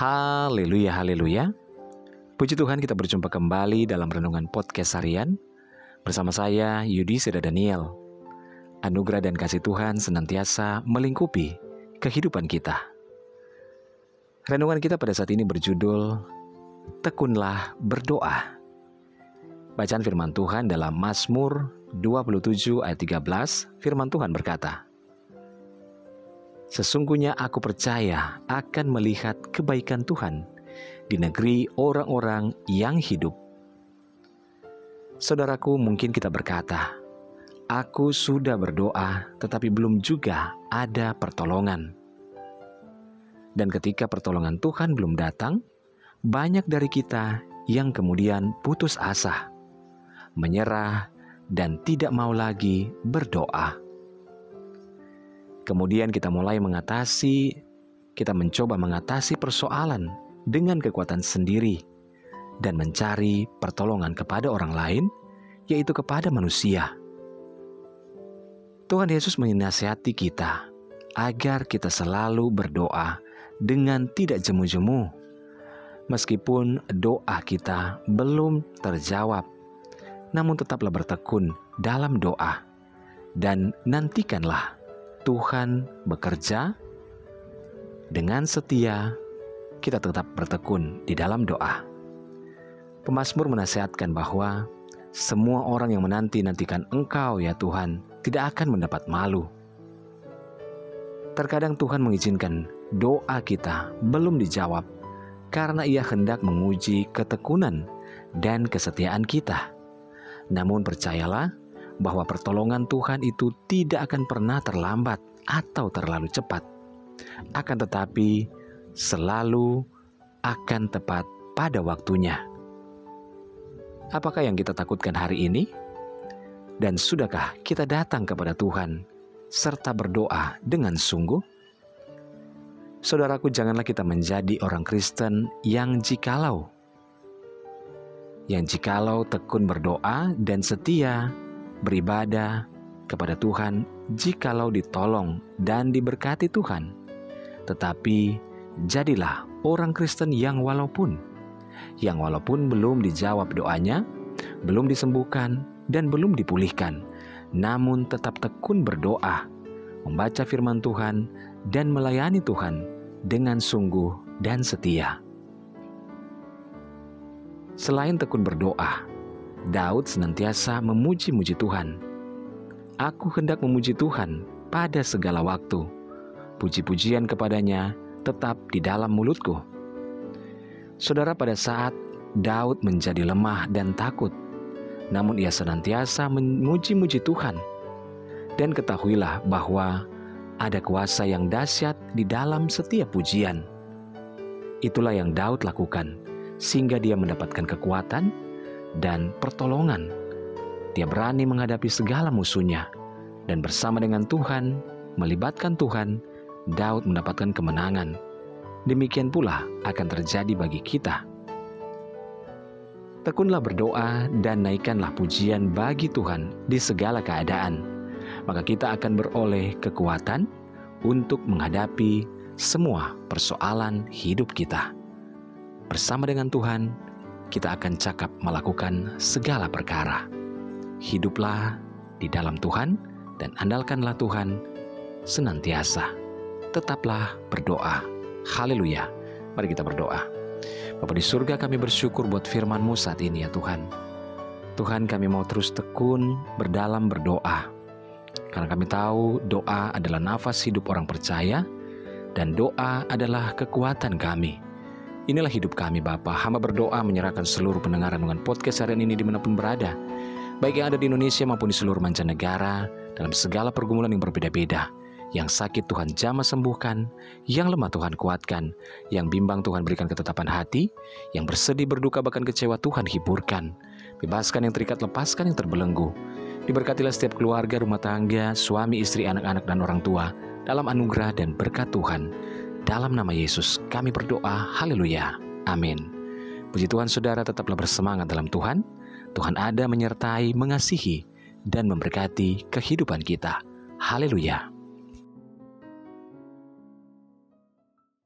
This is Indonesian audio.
Haleluya, haleluya. Puji Tuhan kita berjumpa kembali dalam Renungan Podcast Harian bersama saya Yudi Seda Daniel. Anugerah dan kasih Tuhan senantiasa melingkupi kehidupan kita. Renungan kita pada saat ini berjudul Tekunlah Berdoa. Bacaan firman Tuhan dalam Mazmur 27 ayat 13, firman Tuhan berkata, Sesungguhnya aku percaya akan melihat kebaikan Tuhan di negeri orang-orang yang hidup. Saudaraku, mungkin kita berkata, "Aku sudah berdoa, tetapi belum juga ada pertolongan." Dan ketika pertolongan Tuhan belum datang, banyak dari kita yang kemudian putus asa, menyerah, dan tidak mau lagi berdoa. Kemudian kita mulai mengatasi, kita mencoba mengatasi persoalan dengan kekuatan sendiri dan mencari pertolongan kepada orang lain, yaitu kepada manusia. Tuhan Yesus menasihati kita agar kita selalu berdoa dengan tidak jemu-jemu, meskipun doa kita belum terjawab, namun tetaplah bertekun dalam doa dan nantikanlah Tuhan bekerja dengan setia, kita tetap bertekun di dalam doa. Pemasmur menasihatkan bahwa semua orang yang menanti-nantikan Engkau, ya Tuhan, tidak akan mendapat malu. Terkadang Tuhan mengizinkan doa kita belum dijawab karena Ia hendak menguji ketekunan dan kesetiaan kita. Namun, percayalah, bahwa pertolongan Tuhan itu tidak akan pernah terlambat atau terlalu cepat, akan tetapi selalu akan tepat pada waktunya. Apakah yang kita takutkan hari ini? Dan sudahkah kita datang kepada Tuhan serta berdoa dengan sungguh? Saudaraku, janganlah kita menjadi orang Kristen yang jikalau yang jikalau tekun berdoa dan setia beribadah kepada Tuhan jikalau ditolong dan diberkati Tuhan. Tetapi jadilah orang Kristen yang walaupun yang walaupun belum dijawab doanya, belum disembuhkan dan belum dipulihkan, namun tetap tekun berdoa, membaca firman Tuhan dan melayani Tuhan dengan sungguh dan setia. Selain tekun berdoa, Daud senantiasa memuji-muji Tuhan. Aku hendak memuji Tuhan pada segala waktu. Puji-pujian kepadanya tetap di dalam mulutku. Saudara, pada saat Daud menjadi lemah dan takut, namun ia senantiasa memuji-muji Tuhan. Dan ketahuilah bahwa ada kuasa yang dahsyat di dalam setiap pujian. Itulah yang Daud lakukan, sehingga dia mendapatkan kekuatan dan pertolongan. Dia berani menghadapi segala musuhnya, dan bersama dengan Tuhan, melibatkan Tuhan, Daud mendapatkan kemenangan. Demikian pula akan terjadi bagi kita. Tekunlah berdoa dan naikkanlah pujian bagi Tuhan di segala keadaan, maka kita akan beroleh kekuatan untuk menghadapi semua persoalan hidup kita. Bersama dengan Tuhan, kita akan cakap melakukan segala perkara. Hiduplah di dalam Tuhan dan andalkanlah Tuhan senantiasa. Tetaplah berdoa. Haleluya. Mari kita berdoa. Bapak di surga kami bersyukur buat firman-Mu saat ini ya Tuhan. Tuhan kami mau terus tekun berdalam berdoa. Karena kami tahu doa adalah nafas hidup orang percaya dan doa adalah kekuatan kami. Inilah hidup kami Bapa. Hamba berdoa menyerahkan seluruh pendengaran dengan podcast harian ini di mana pun berada. Baik yang ada di Indonesia maupun di seluruh mancanegara, dalam segala pergumulan yang berbeda-beda. Yang sakit Tuhan jamah sembuhkan, yang lemah Tuhan kuatkan, yang bimbang Tuhan berikan ketetapan hati, yang bersedih berduka bahkan kecewa Tuhan hiburkan. Bebaskan yang terikat, lepaskan yang terbelenggu. Diberkatilah setiap keluarga, rumah tangga, suami, istri, anak-anak, dan orang tua dalam anugerah dan berkat Tuhan. Dalam nama Yesus kami berdoa, haleluya, amin. Puji Tuhan saudara tetaplah bersemangat dalam Tuhan. Tuhan ada menyertai, mengasihi, dan memberkati kehidupan kita. Haleluya.